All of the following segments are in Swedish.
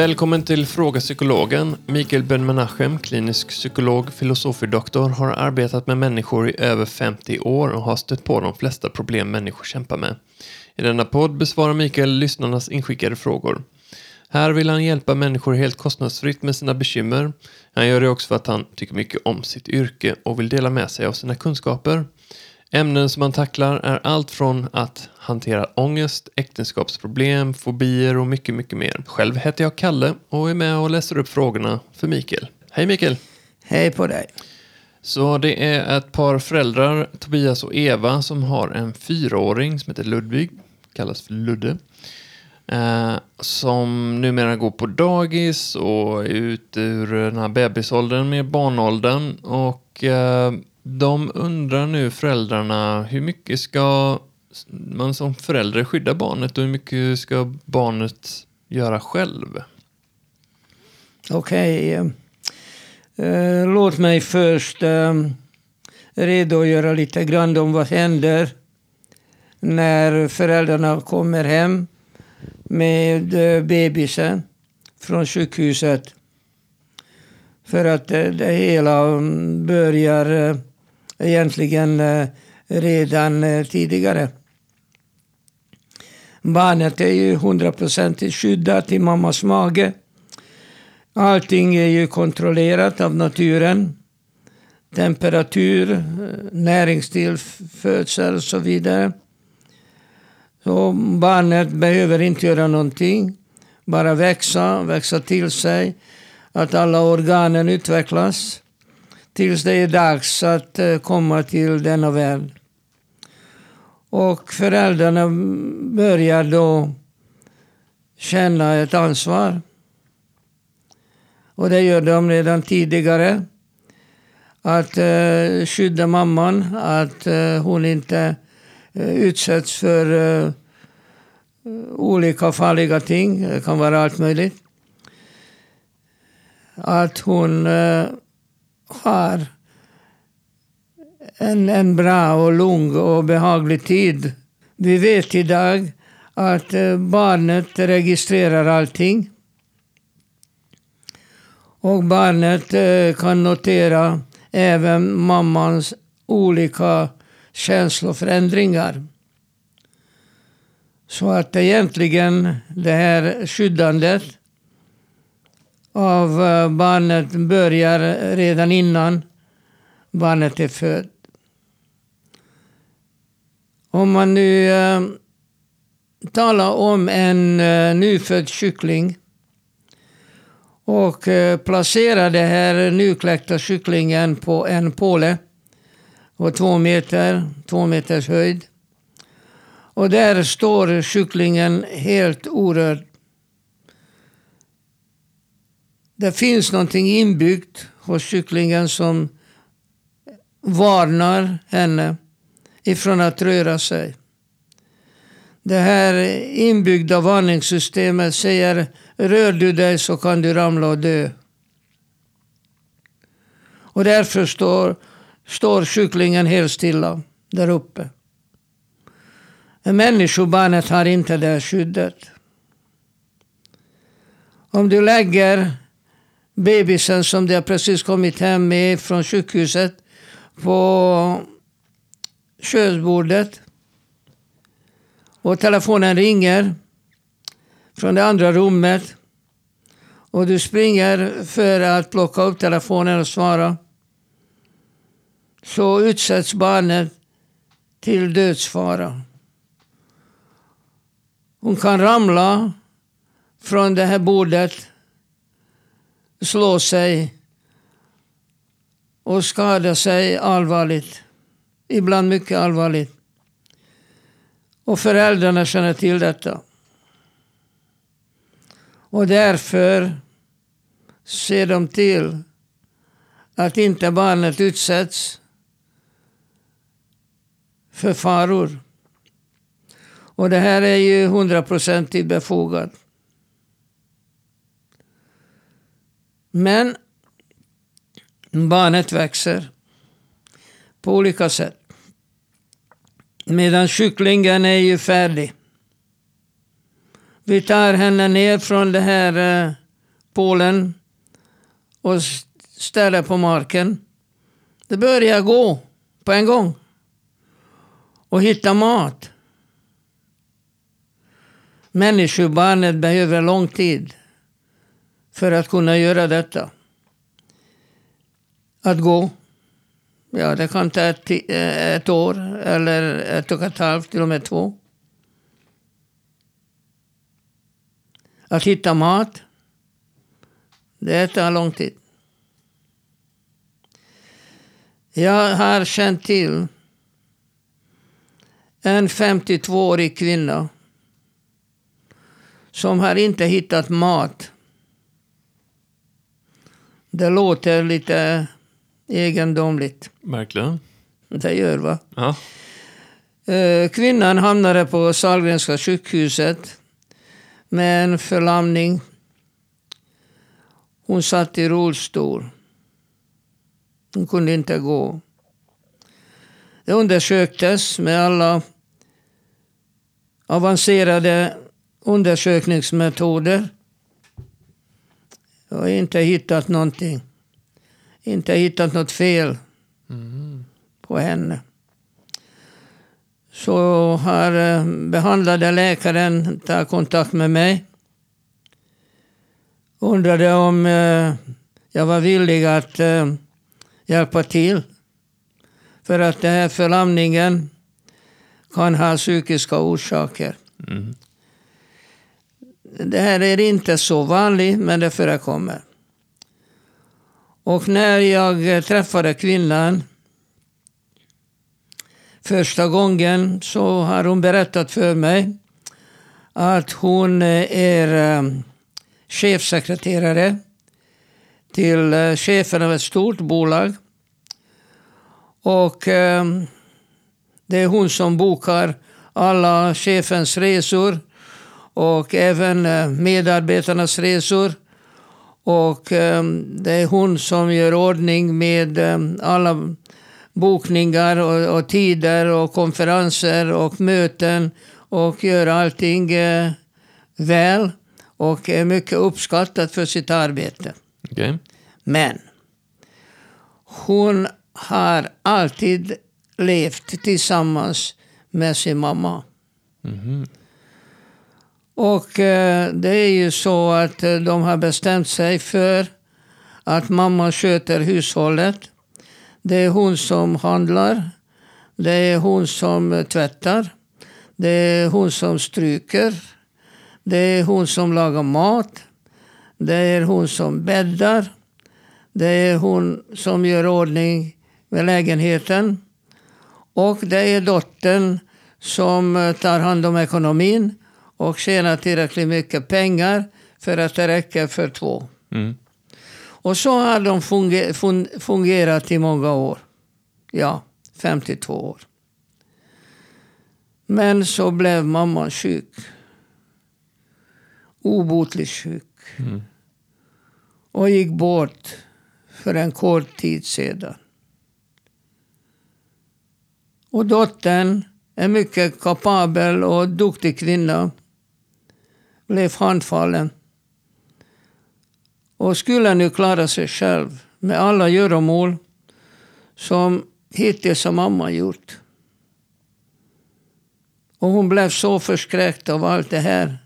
Välkommen till Fråga Psykologen. Mikael Ben-Menachem, klinisk psykolog, filosofie-doktor, har arbetat med människor i över 50 år och har stött på de flesta problem människor kämpar med. I denna podd besvarar Mikael lyssnarnas inskickade frågor. Här vill han hjälpa människor helt kostnadsfritt med sina bekymmer. Han gör det också för att han tycker mycket om sitt yrke och vill dela med sig av sina kunskaper. Ämnen som han tacklar är allt från att hantera ångest, äktenskapsproblem, fobier och mycket, mycket mer. Själv heter jag Kalle och är med och läser upp frågorna för Mikael. Hej Mikael! Hej på dig! Så det är ett par föräldrar, Tobias och Eva, som har en fyraåring som heter Ludvig, kallas för Ludde. Eh, som numera går på dagis och är ute ur den här bebisåldern med barnåldern. Och eh, de undrar nu föräldrarna hur mycket ska man som förälder skydda barnet och hur mycket ska barnet göra själv? Okej. Okay. Låt mig först eh, redogöra lite grann om vad händer när föräldrarna kommer hem med bebisen från sjukhuset. För att det hela mm, börjar egentligen eh, redan eh, tidigare. Barnet är ju hundraprocentigt skyddat i mammas mage. Allting är ju kontrollerat av naturen. Temperatur, eh, näringstillförsel och så vidare. Så barnet behöver inte göra någonting. Bara växa, växa till sig. Att alla organen utvecklas. Tills det är dags att eh, komma till denna värld. Och föräldrarna börjar då känna ett ansvar. Och det gör de redan tidigare. Att eh, skydda mamman, att eh, hon inte eh, utsätts för eh, olika farliga ting. Det kan vara allt möjligt. Att hon eh, har en, en bra och lugn och behaglig tid. Vi vet idag att eh, barnet registrerar allting. Och barnet eh, kan notera även mammans olika känsloförändringar. Så att egentligen det här skyddandet av eh, barnet börjar redan innan barnet är fött. Om man nu äh, talar om en äh, nyfödd kyckling och äh, placerar den här nykläckta kycklingen på en påle på två meter, två meters höjd. Och där står kycklingen helt orörd. Det finns någonting inbyggt hos kycklingen som varnar henne ifrån att röra sig. Det här inbyggda varningssystemet säger rör du dig så kan du ramla och dö. Och därför står, står kycklingen helt stilla där uppe. Men människobarnet har inte det skyddet. Om du lägger bebisen som de har precis kommit hem med från sjukhuset på köksbordet. Och telefonen ringer från det andra rummet. Och du springer för att plocka upp telefonen och svara. Så utsätts barnet till dödsfara. Hon kan ramla från det här bordet, slå sig och skada sig allvarligt ibland mycket allvarligt. Och föräldrarna känner till detta. Och därför ser de till att inte barnet utsätts för faror. Och det här är ju hundraprocentigt befogat. Men barnet växer på olika sätt. Medan kycklingen är ju färdig. Vi tar henne ner från den här eh, Polen och ställer på marken. Det börjar gå på en gång. Och hitta mat. Människobarnet behöver lång tid för att kunna göra detta. Att gå. Ja, det kan ta ett, eh, ett år eller ett och ett halvt, till och med två. Att hitta mat. Det tar lång tid. Jag har känt till en 52-årig kvinna som har inte hittat mat. Det låter lite egendomligt. Verkligen. Det gör va? Ja. Eh, Kvinnan hamnade på Sahlgrenska sjukhuset med en förlamning. Hon satt i rullstol. Hon kunde inte gå. Det undersöktes med alla avancerade undersökningsmetoder. Jag har inte hittat någonting. Inte hittat något fel Mm. på henne. Så har eh, behandlade läkaren tagit kontakt med mig. Undrade om eh, jag var villig att eh, hjälpa till. För att den här förlamningen kan ha psykiska orsaker. Mm. Det här är inte så vanligt, men det förekommer. Och när jag träffade kvinnan första gången så har hon berättat för mig att hon är eh, chefsekreterare till eh, chefen av ett stort bolag. Och eh, det är hon som bokar alla chefens resor och även eh, medarbetarnas resor. Och eh, det är hon som gör ordning med eh, alla bokningar och, och tider och konferenser och möten och gör allting väl och är mycket uppskattad för sitt arbete. Okej. Men hon har alltid levt tillsammans med sin mamma. Mhm. Och eh, det är ju så att eh, de har bestämt sig för att mamma sköter hushållet. Det är hon som handlar. Det är hon som eh, tvättar. Det är hon som stryker. Det är hon som lagar mat. Det är hon som bäddar. Det är hon som gör ordning med lägenheten. Och det är dottern som eh, tar hand om ekonomin och tjänar tillräckligt mycket pengar för att det räcker för två. Mm. Och så har de funge- fun- fungerat i många år. Ja, 52 år. Men så blev mamma sjuk. Obotligt sjuk. Mm. Och gick bort för en kort tid sedan. Och dottern, en mycket kapabel och duktig kvinna, blev handfallen. Och skulle nu klara sig själv med alla göromål som hittills har mamma gjort. Och hon blev så förskräckt av allt det här.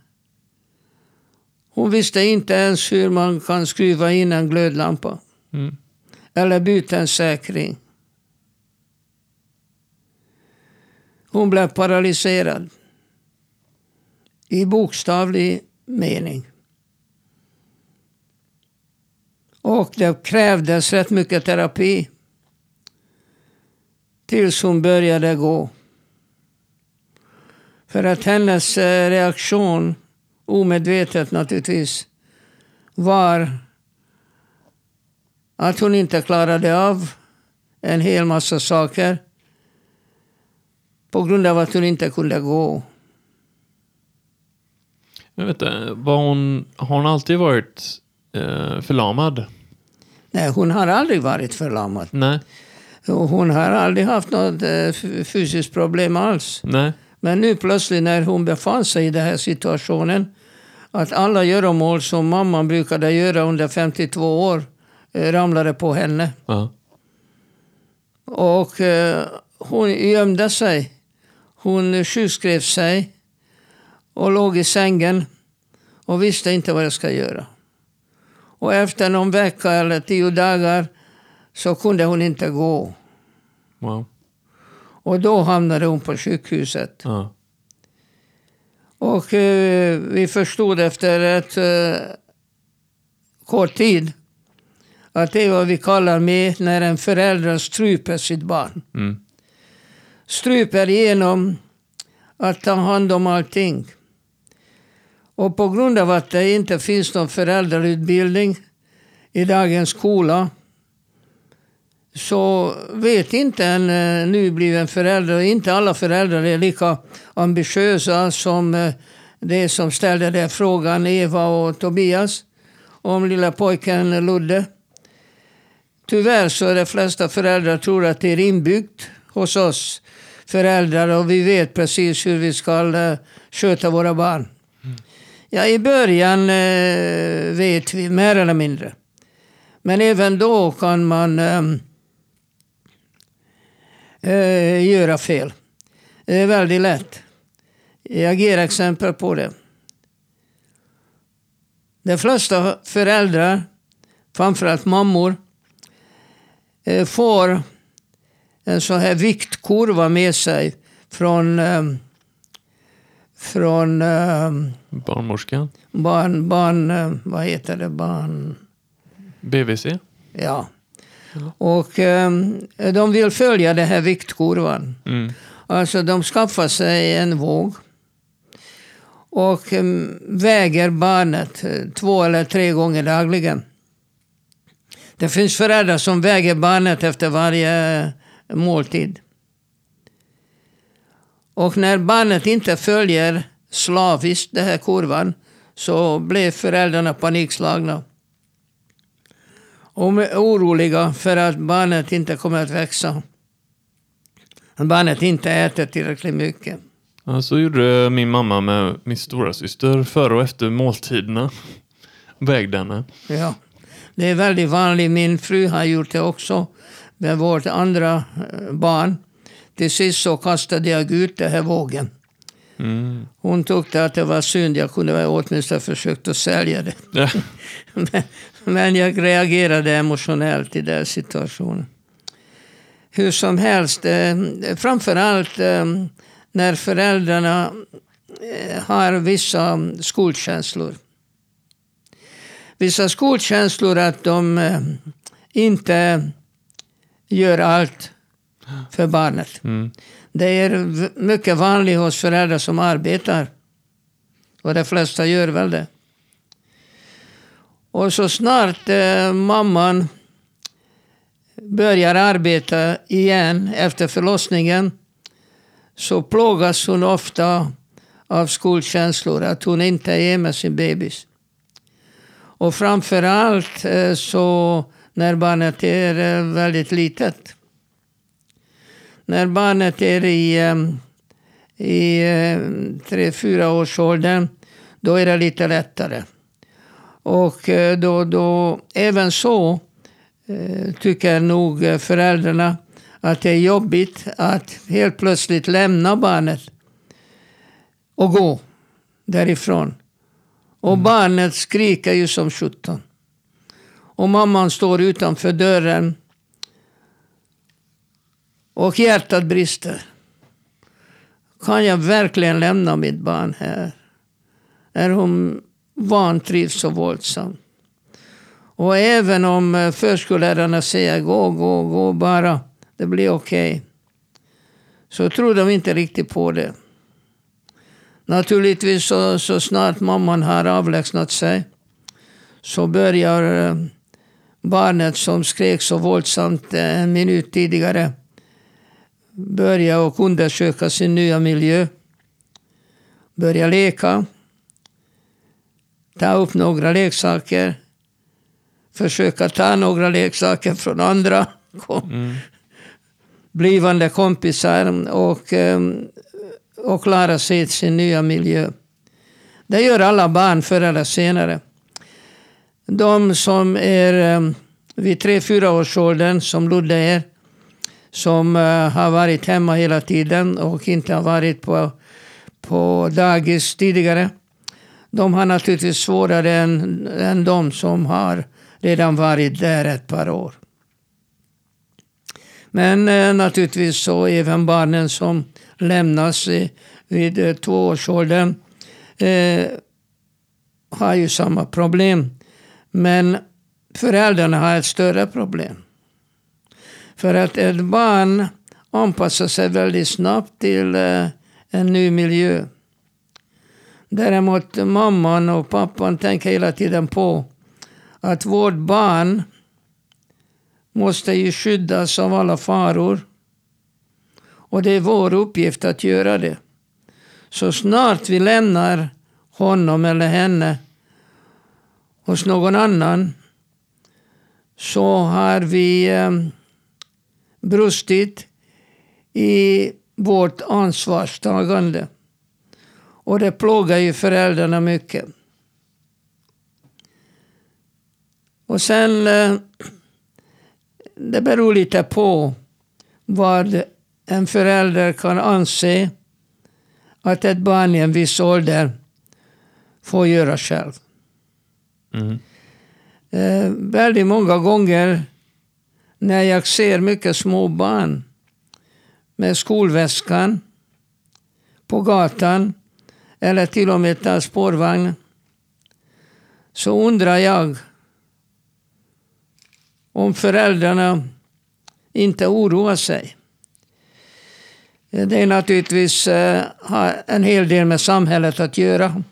Hon visste inte ens hur man kan skruva in en glödlampa. Mm. Eller byta en säkring. Hon blev paralyserad. I bokstavlig mening. Och det krävdes rätt mycket terapi. Tills hon började gå. För att hennes eh, reaktion, omedvetet naturligtvis, var att hon inte klarade av en hel massa saker på grund av att hon inte kunde gå. Jag vet inte, var hon, har hon alltid varit eh, förlamad? Nej, hon har aldrig varit förlamad. Nej. Och Hon har aldrig haft något eh, fysiskt problem alls. Nej. Men nu plötsligt när hon befann sig i den här situationen att alla göromål som mamman brukade göra under 52 år eh, ramlade på henne. Ja. Och eh, hon gömde sig. Hon sjukskrev sig och låg i sängen och visste inte vad jag ska göra. Och efter någon vecka eller tio dagar så kunde hon inte gå. Wow. Och då hamnade hon på sjukhuset. Ja. Och eh, vi förstod efter ett eh, kort tid att det är vad vi kallar med när en förälder stryper sitt barn. Mm. Stryper genom att ta hand om allting. Och på grund av att det inte finns någon föräldrautbildning i dagens skola så vet inte en eh, nybliven förälder, och inte alla föräldrar är lika ambitiösa som eh, de som ställde den frågan, Eva och Tobias, om lilla pojken Ludde. Tyvärr så är de flesta föräldrar tror att det är inbyggt hos oss föräldrar och vi vet precis hur vi ska eh, sköta våra barn. Ja, i början eh, vet vi mer eller mindre. Men även då kan man eh, eh, göra fel. Det är väldigt lätt. Jag ger exempel på det. De flesta föräldrar, framförallt mammor, eh, får en sån här viktkurva med sig från, eh, från eh, Barnmorskan. barn, barn, eh, vad heter det, barn... BVC. Ja. Och eh, de vill följa den här viktkurvan. Mm. Alltså de skaffar sig en våg. Och eh, väger barnet eh, två eller tre gånger dagligen. Det finns föräldrar som väger barnet efter varje eh, måltid. Och när barnet inte följer slaviskt den här kurvan så blir föräldrarna panikslagna. Och oroliga för att barnet inte kommer att växa. Att barnet inte äter tillräckligt mycket. Ja, så gjorde min mamma med min stora syster före och efter måltiderna. Vägde henne. Ja. Det är väldigt vanligt. Min fru har gjort det också med vårt andra eh, barn. Till sist så kastade jag ut den här vågen. Mm. Hon tyckte att det var synd. Jag kunde åtminstone försökt att sälja det. Ja. Men, men jag reagerade emotionellt i den situationen. Hur som helst, eh, framförallt eh, när föräldrarna eh, har vissa skuldkänslor. Vissa skuldkänslor att de inte gör allt för barnet. Mm. Det är mycket vanligt hos föräldrar som arbetar. Och de flesta gör väl det. Och så snart eh, mamman börjar arbeta igen efter förlossningen så plågas hon ofta av skuldkänslor, att hon inte är med sin bebis. Och framför allt eh, så när barnet är eh, väldigt litet. När barnet är i, eh, i eh, tre, fyra års åldern, då är det lite lättare. Och eh, då, då, även så eh, tycker nog föräldrarna att det är jobbigt att helt plötsligt lämna barnet och gå därifrån. Och barnet skriker ju som sjutton. Och mamman står utanför dörren och hjärtat brister. Kan jag verkligen lämna mitt barn här? Är hon vantrivs så våldsamt? Och även om eh, förskollärarna säger gå, gå, gå bara, det blir okej. Så tror de inte riktigt på det. Naturligtvis så, så snart mamman har avlägsnat sig så börjar eh, barnet som skrek så våldsamt eh, en minut tidigare börja och undersöka sin nya miljö. Börja leka. Ta upp några leksaker. Försöka ta några leksaker från andra Mm. blivande kompisar och, eh, och klara sig i sin nya miljö. Det gör alla barn förr eller senare. De som är eh, vid tre fyra års åldern, som Ludde är, som eh, har varit hemma hela tiden och inte har varit på, på dagis tidigare. De har naturligtvis svårare än, än de som har redan varit där ett par år. Men eh, naturligtvis så även barnen som lämnas vid uh, tvåårsåldern eh, har ju samma problem. Men föräldrarna har ett större problem. För att ett barn anpassar sig väldigt snabbt till eh, en ny miljö. Däremot mamman och pappan tänker hela tiden på att vårt barn måste ju skyddas av alla faror. Och det är vår uppgift att göra det. Så snart vi lämnar honom eller henne hos någon annan så har vi eh, brustit i vårt ansvarstagande. Och det plågar ju föräldrarna mycket. Och sen, eh, det beror lite på vad en förälder kan anse att ett barn i en viss ålder får göra själv. Mm. Eh, väldigt många gånger när jag ser mycket små barn med skolväskan på gatan eller till och med tar spårvagn så undrar jag om föräldrarna inte oroar sig. Det är naturligtvis eh, en hel del med samhället att göra.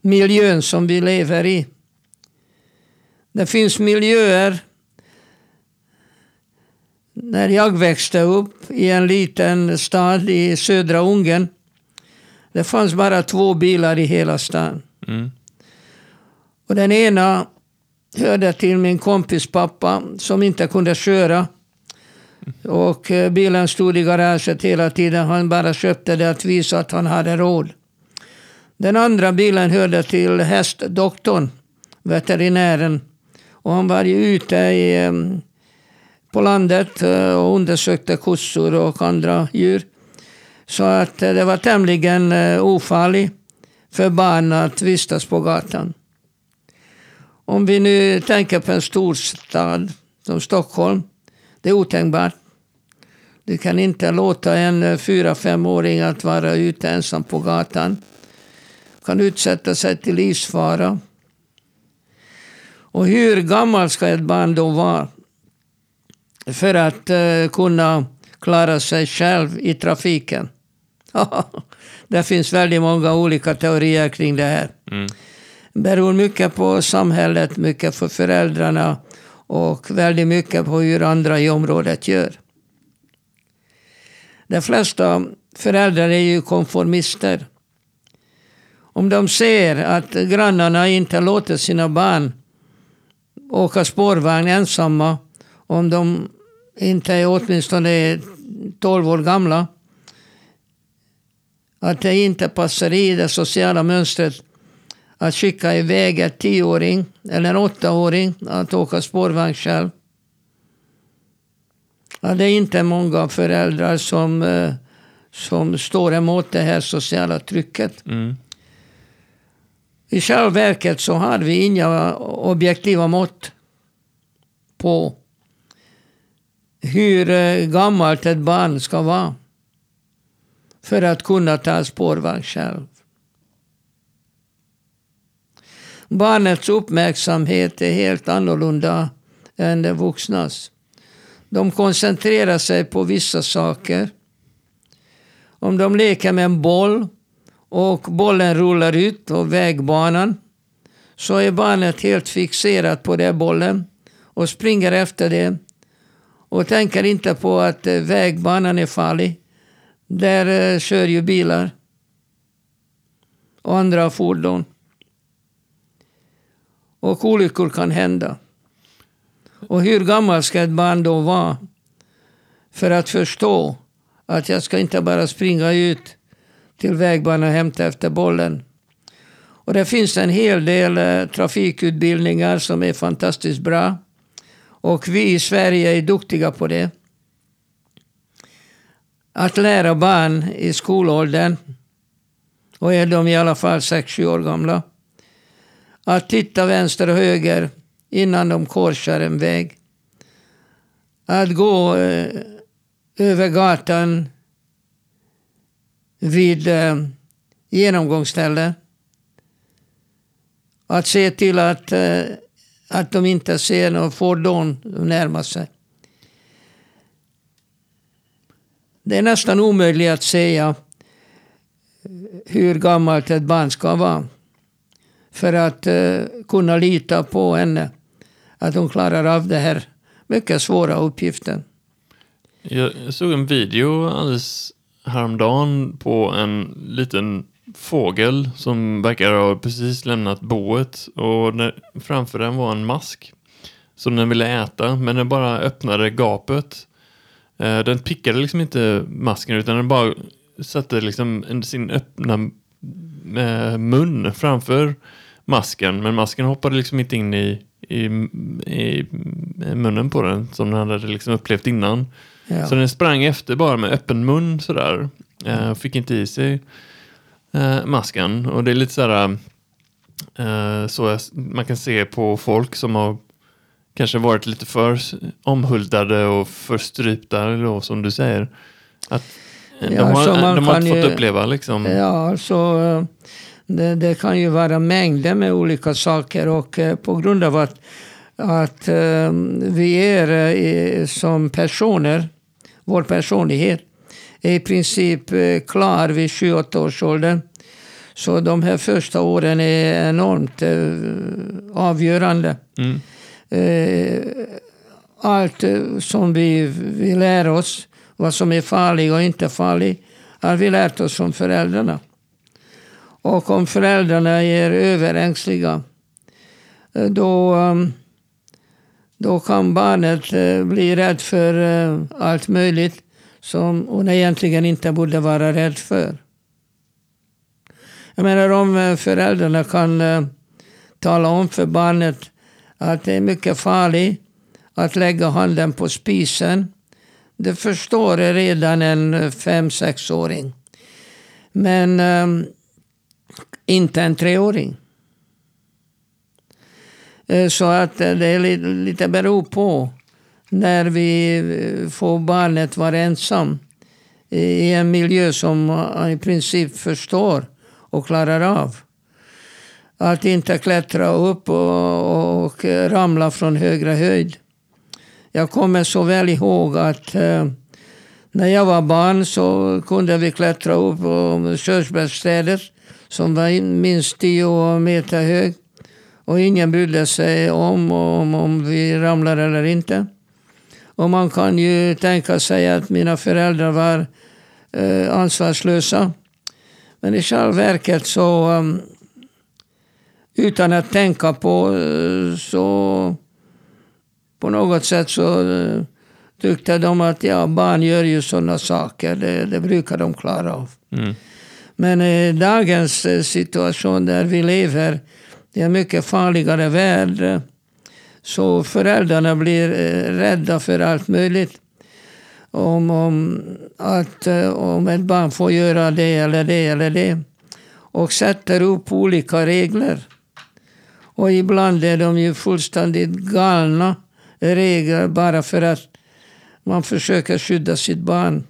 Miljön som vi lever i. Det finns miljöer när jag växte upp i en liten stad i södra Ungern. Det fanns bara två bilar i hela stan. Mm. Och den ena hörde till min kompis pappa som inte kunde köra. Och eh, bilen stod i garaget hela tiden. Han bara köpte det att visa att han hade råd. Den andra bilen hörde till hästdoktorn, veterinären. Och han var ju ute i, eh, på landet eh, och undersökte kossor och andra djur. Så att eh, det var tämligen eh, ofarligt för barn att vistas på gatan. Om vi nu tänker på en storstad som Stockholm. Det är otänkbart. Du kan inte låta en fyra femåring att vara ute ensam på gatan. Kan utsätta sig till livsfara. Och hur gammal ska ett barn då vara för att uh, kunna klara sig själv i trafiken? det finns väldigt många olika teorier kring det här. Mm. beror mycket på samhället, mycket på föräldrarna och väldigt mycket på hur andra i området gör. De flesta föräldrar är ju konformister. Om de ser att grannarna inte låter sina barn åka spårvagn ensamma, om de inte är åtminstone 12 år gamla, att det inte passar i det sociala mönstret att skicka iväg en tioåring eller en åttaåring att åka spårvagn själv. Ja, det är inte många föräldrar som, eh, som står emot det här sociala trycket. Mm. I själva verket så har vi inga objektiva mått på hur eh, gammalt ett barn ska vara för att kunna ta spårvagn själv. Barnets uppmärksamhet är helt annorlunda än de vuxnas. De koncentrerar sig på vissa saker. Om de leker med en boll och bollen rullar ut på vägbanan så är barnet helt fixerat på den bollen och springer efter det och tänker inte på att eh, vägbanan är farlig. Där eh, kör ju bilar och andra fordon. Och olyckor kan hända. Och hur gammal ska ett barn då vara för att förstå att jag ska inte bara springa ut till vägbanan och hämta efter bollen. Och det finns en hel del eh, trafikutbildningar som är fantastiskt bra. Och vi i Sverige är duktiga på det. Att lära barn i skolåldern, och är de i alla fall 6-7 år gamla, att titta vänster och höger innan de korsar en väg. Att gå eh, över gatan vid eh, genomgångsställen. Att se till att, eh, att de inte ser någon fordon närma sig. Det är nästan omöjligt att säga hur gammalt ett barn ska vara. För att eh, kunna lita på henne. Att hon klarar av det här mycket svåra uppgiften. Jag såg en video alldeles häromdagen på en liten fågel som verkar ha precis lämnat boet och när, framför den var en mask som den ville äta men den bara öppnade gapet. Eh, den pickade liksom inte masken utan den bara satte liksom en, sin öppna eh, mun framför masken men masken hoppade liksom inte in i, i, i munnen på den som den hade liksom upplevt innan. Ja. Så den sprang efter bara med öppen mun sådär. Eh, fick inte i sig eh, masken. Och det är lite sådär eh, så jag, man kan se på folk som har kanske varit lite för omhuldade och för strypta då, som du säger. Att eh, de Ja, har, så man de har inte fått ju- uppleva liksom. Ja, alltså eh, det, det kan ju vara mängder med olika saker och eh, på grund av att, att eh, vi är eh, som personer, vår personlighet är i princip eh, klar vid 28 års ålder. Så de här första åren är enormt eh, avgörande. Mm. Eh, allt som vi, vi lär oss, vad som är farligt och inte farligt, har vi lärt oss från föräldrarna. Och om föräldrarna är överängsliga, då, då kan barnet bli rädd för allt möjligt som hon egentligen inte borde vara rädd för. Jag menar om eh, föräldrarna kan eh, tala om för barnet att det är mycket farligt att lägga handen på spisen. Det förstår redan en eh, fem sexåring Men um, inte en treåring. Så att det är lite, lite beror på när vi eh, får barnet vara ensam i en miljö som han i princip förstår och klarar av. Att inte klättra upp och, och ramla från högre höjd. Jag kommer så väl ihåg att eh, när jag var barn så kunde vi klättra upp på körsbärsträdet som var minst 10 meter hög. Och ingen brydde sig om, om, om vi ramlade eller inte. Och man kan ju tänka sig att mina föräldrar var eh, ansvarslösa. Men i själva verket så, um, utan att tänka på, eh, så på något sätt så eh, tyckte de att ja, barn gör ju sådana saker, det, det brukar de klara av. Mm. Men i dagens eh, situation där vi lever, det är en mycket farligare värld. Så föräldrarna blir eh, rädda för allt möjligt. Om, om, att, eh, om ett barn får göra det eller det eller det. Och sätter upp olika regler. Och ibland är de ju fullständigt galna regler bara för att man försöker skydda sitt barn.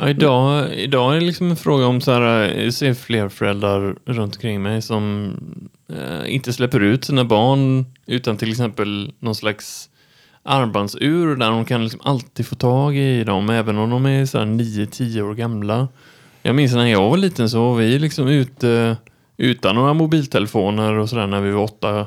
Ja, idag, idag är det liksom en fråga om så här, eh, jag ser fler föräldrar runt omkring mig som eh, inte släpper ut sina barn utan till exempel någon slags armbandsur där de kan liksom alltid få tag i dem även om de är så här 9-10 år gamla. Jag minns när jag var liten så var vi liksom ute utan några mobiltelefoner och sådär när vi var åtta,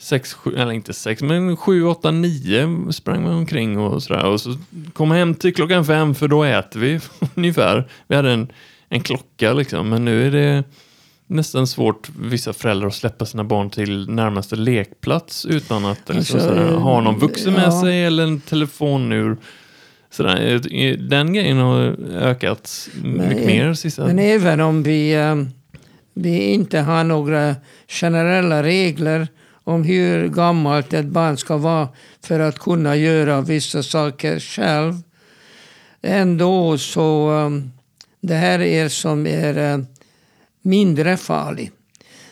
sex, sju, eller inte sex, men sju, åtta, nio sprang man omkring och sådär. Och så kom hem till klockan fem för då äter vi ungefär. Vi hade en, en klocka liksom, men nu är det nästan svårt för vissa föräldrar att släppa sina barn till närmaste lekplats utan att liksom, sådär, ha någon vuxen med ja. sig eller en telefonnur. Sådär. Den grejen har ökat mycket Men- mer sista... Men även om vi, eh, vi inte har några generella regler om hur gammalt ett barn ska vara för att kunna göra vissa saker själv. Ändå så um, det här är som är uh, mindre farligt.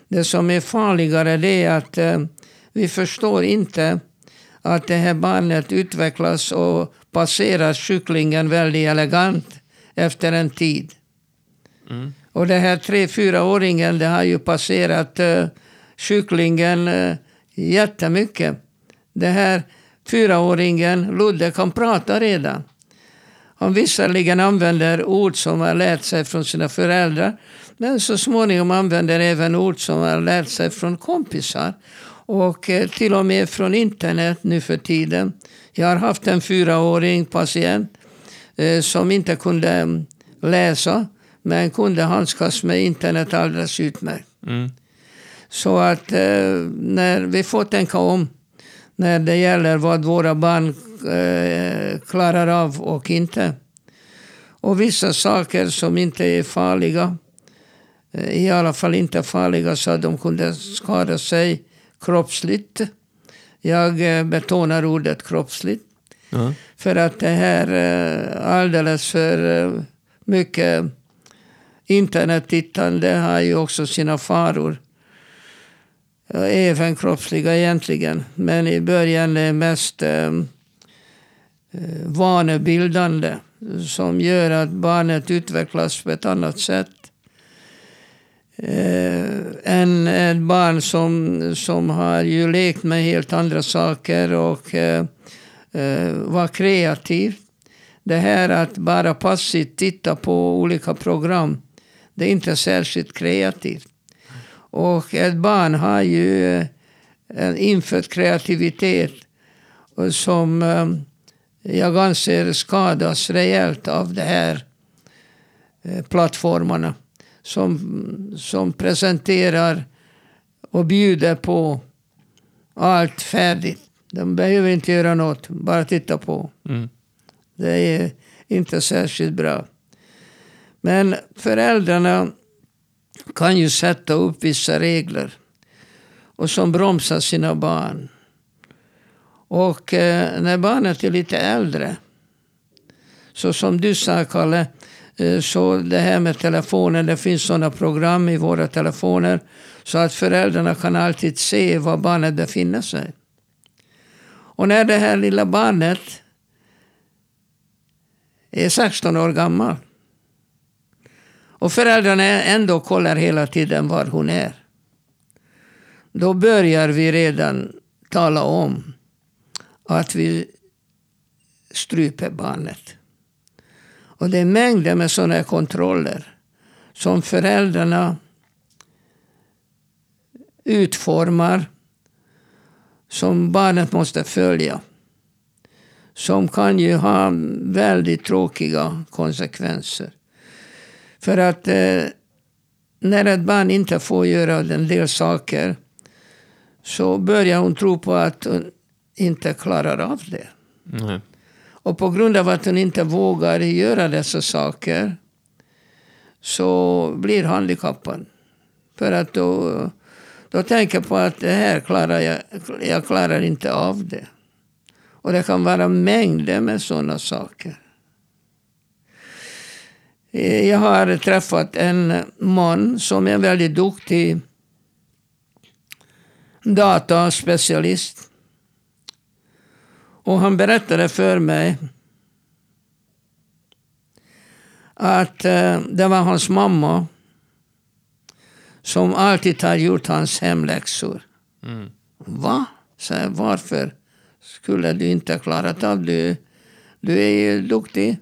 Det som är farligare det är att uh, vi förstår inte att det här barnet utvecklas och passerar kycklingen väldigt elegant efter en tid. Mm. Och det här tre fyraåringen det har ju passerat uh, kycklingen eh, jättemycket. Det här fyraåringen Ludde kan prata redan. Han visserligen använder ord som har lärt sig från sina föräldrar men så småningom använder även ord som har lärt sig från kompisar och eh, till och med från internet nu för tiden. Jag har haft en fyraåring patient eh, som inte kunde mm, läsa men kunde handskas med internet alldeles utmärkt. Mm. Så att eh, när vi får tänka om när det gäller vad våra barn eh, klarar av och inte. Och vissa saker som inte är farliga, eh, i alla fall inte farliga så att de kunde skada sig kroppsligt. Jag betonar ordet kroppsligt. Mm. För att det här alldeles för mycket internettittande har ju också sina faror även kroppsliga egentligen. Men i början är det mest eh, eh, vanebildande som gör att barnet utvecklas på ett annat sätt eh, än ett barn som, som har ju lekt med helt andra saker och eh, eh, var kreativ. Det här att bara passivt titta på olika program, det är inte särskilt kreativt. Och ett barn har ju eh, en infödd kreativitet som eh, jag anser skadas rejält av de här eh, plattformarna som, som presenterar och bjuder på allt färdigt. De behöver inte göra något, bara titta på. Mm. Det är inte särskilt bra. Men föräldrarna kan ju sätta upp vissa regler och som bromsar sina barn. Och eh, när barnet är lite äldre, så som du sa Kalle, eh, så det här med telefonen, det finns sådana program i våra telefoner så att föräldrarna kan alltid se var barnet befinner sig. Och när det här lilla barnet är 16 år gammalt och föräldrarna ändå kollar hela tiden var hon är. Då börjar vi redan tala om att vi stryper barnet. Och det är mängder med sådana kontroller som föräldrarna utformar som barnet måste följa. Som kan ju ha väldigt tråkiga konsekvenser. För att eh, när ett barn inte får göra en del saker så börjar hon tro på att hon inte klarar av det. Mm. Och på grund av att hon inte vågar göra dessa saker så blir handikappad. För att då, då tänker på att det här klarar jag, jag klarar inte av det. Och det kan vara mängder med sådana saker. Eh, jag har träffat en man som är väldigt duktig dataspecialist. Och han berättade för mig att eh, det var hans mamma som alltid har gjort hans hemläxor. Mm. Va? Så varför skulle du inte klarat av det? Du är ju duktig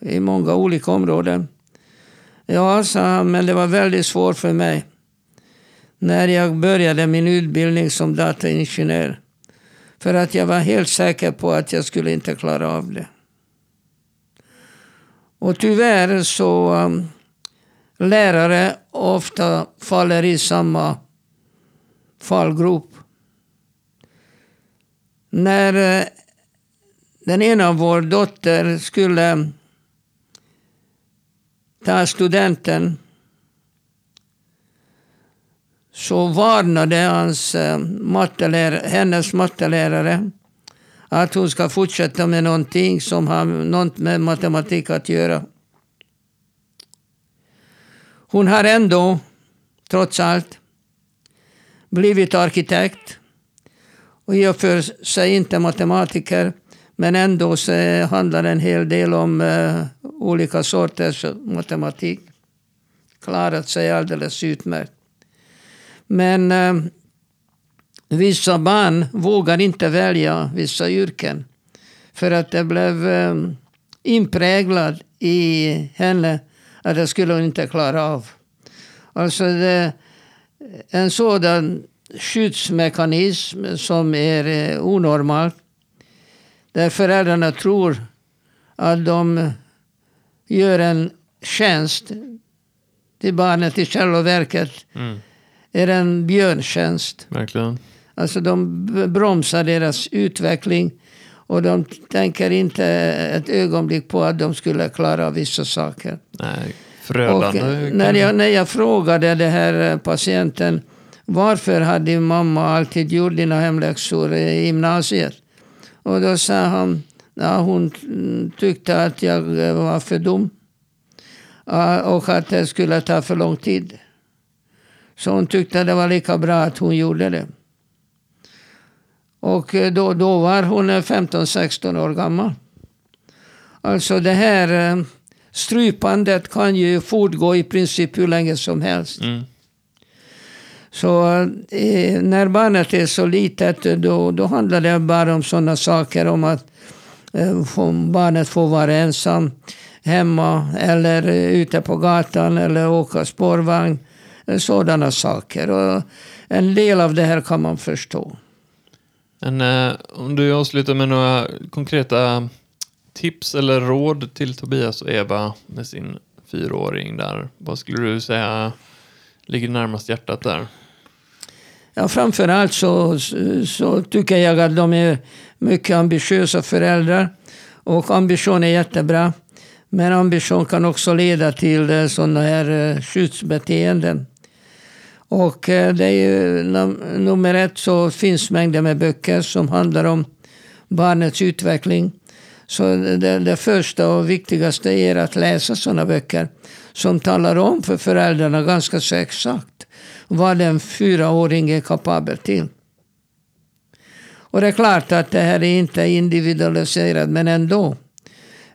i många olika områden. Ja, sa han, men det var väldigt svårt för mig när jag började min utbildning som dataingenjör. För att jag var helt säker på att jag skulle inte klara av det. Och tyvärr så um, lärare ofta faller i samma fallgrop. När uh, den ena av vår dotter skulle ta studenten så varnade hans, eh, mattelärare, hennes mattelärare att hon ska fortsätta med någonting som har något med matematik att göra. Hon har ändå, trots allt, blivit arkitekt. Och i och för sig inte matematiker, men ändå så eh, handlar det en hel del om uh, olika sorters matematik. Klarat sig alldeles utmärkt. Men uh, vissa barn vågar inte välja vissa yrken. För att det blev uh, inpräglat i henne att det skulle hon inte klara av. Alltså det, en sådan skyddsmekanism som är eh, onormal. Där föräldrarna tror att de gör en tjänst till barnet i själva verket. Mm. är en björntjänst. Verkligen. Alltså de bromsar deras utveckling och de tänker inte ett ögonblick på att de skulle klara vissa saker. Nej, förödande. När, jag, när jag frågade den här eh, patienten varför hade din mamma alltid gjort dina hemläxor i gymnasiet? Och då sa han, ja, hon tyckte att jag eh, var för dum. Och att det skulle ta för lång tid. Så hon tyckte det var lika bra att hon gjorde det. Och eh, då, då var hon eh, 15-16 år gammal. Alltså det här strypandet kan ju fortgå i princip hur länge som helst. Mm. Så eh, när barnet är så litet då, då handlar det bara om sådana saker om att eh, barnet får vara ensam hemma eller eh, ute på gatan eller åka spårvagn. Eh, sådana saker. Och en del av det här kan man förstå. Men, eh, om du avslutar med några konkreta tips eller råd till Tobias och Eva med sin fyraåring där. Vad skulle du säga ligger närmast hjärtat där? Ja, framförallt så, så tycker jag att de är mycket ambitiösa föräldrar. Och ambition är jättebra. Men ambition kan också leda till eh, sådana här eh, skyddsbeteenden. Och eh, det är ju, nummer ett så finns mängder med böcker som handlar om barnets utveckling. Så det, det första och viktigaste är att läsa sådana böcker som talar om för föräldrarna ganska så exakt vad en fyraåring är kapabel till. Och det är klart att det här är inte individualiserat, men ändå.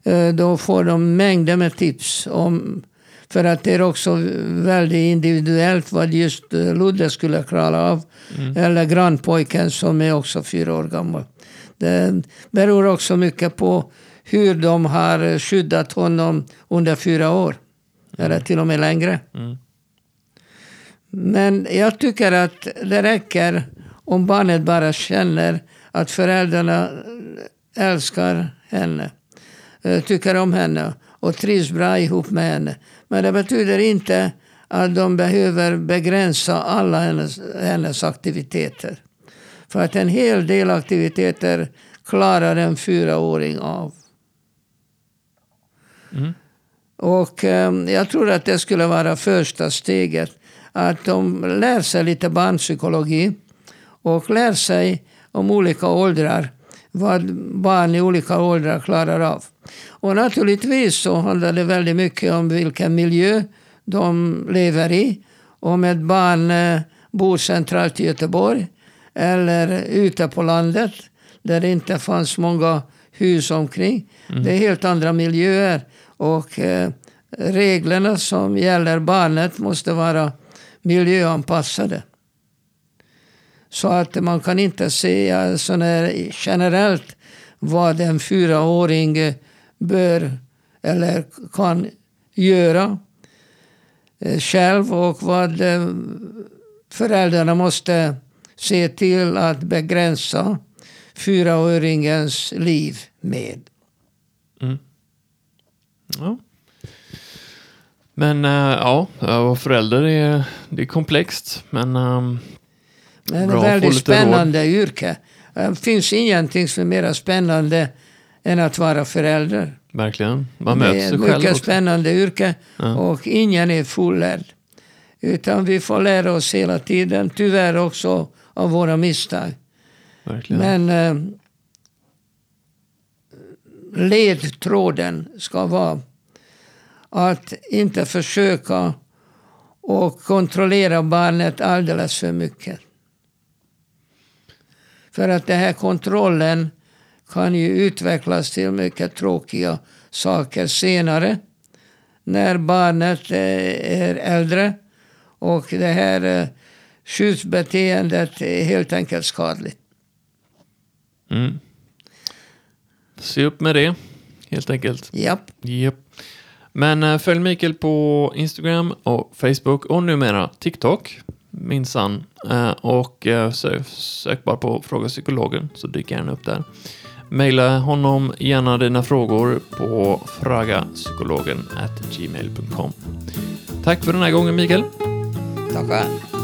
Eh, då får de mängder med tips om för att det är också väldigt individuellt vad just eh, Ludde skulle klara av. Mm. Eller grannpojken som är också fyra år gammal. Det beror också mycket på hur de har skyddat honom under fyra år. Mm. Eller till och med längre. Mm. Men jag tycker att det räcker om barnet bara känner att föräldrarna älskar henne, eh, tycker om henne och trivs bra ihop med henne. Men det betyder inte att de behöver begränsa alla hennes, hennes aktiviteter. För att en hel del aktiviteter klarar en fyraåring av. Mm. Och eh, jag tror att det skulle vara första steget att de lär sig lite barnpsykologi och lär sig om olika åldrar, vad barn i olika åldrar klarar av. Och naturligtvis så handlar det väldigt mycket om vilken miljö de lever i. Om ett barn eh, bor centralt i Göteborg eller ute på landet där det inte fanns många hus omkring. Mm. Det är helt andra miljöer. Och eh, reglerna som gäller barnet måste vara miljöanpassade. Så att man kan inte säga eh, sådär generellt vad en fyraåring eh, bör eller kan göra eh, själv och vad föräldrarna måste se till att begränsa fyraåringens liv med. Mm. Ja. Men äh, ja, att vara förälder är, det är komplext. Men, ähm, det är ett väldigt spännande råd. yrke. Det finns ingenting som är mer spännande än att vara förälder. Verkligen. Man möts sig själv Det är ett mycket spännande yrke ja. och ingen är fullärd. Utan vi får lära oss hela tiden, tyvärr också av våra misstag. Verkligen. Men eh, ledtråden ska vara att inte försöka och kontrollera barnet alldeles för mycket. För att den här kontrollen kan ju utvecklas till mycket tråkiga saker senare. När barnet eh, är äldre och det här eh, skyddsbeteendet är helt enkelt skadligt. Mm. Se upp med det, helt enkelt. Japp. Japp. Men eh, följ Mikael på Instagram och Facebook och numera TikTok, minsann. Eh, och eh, sö sök bara på Fråga Psykologen så dyker han upp där. Maila honom gärna dina frågor på fragapsykologen gmail.com. Tack för den här gången Mikael. Tackar.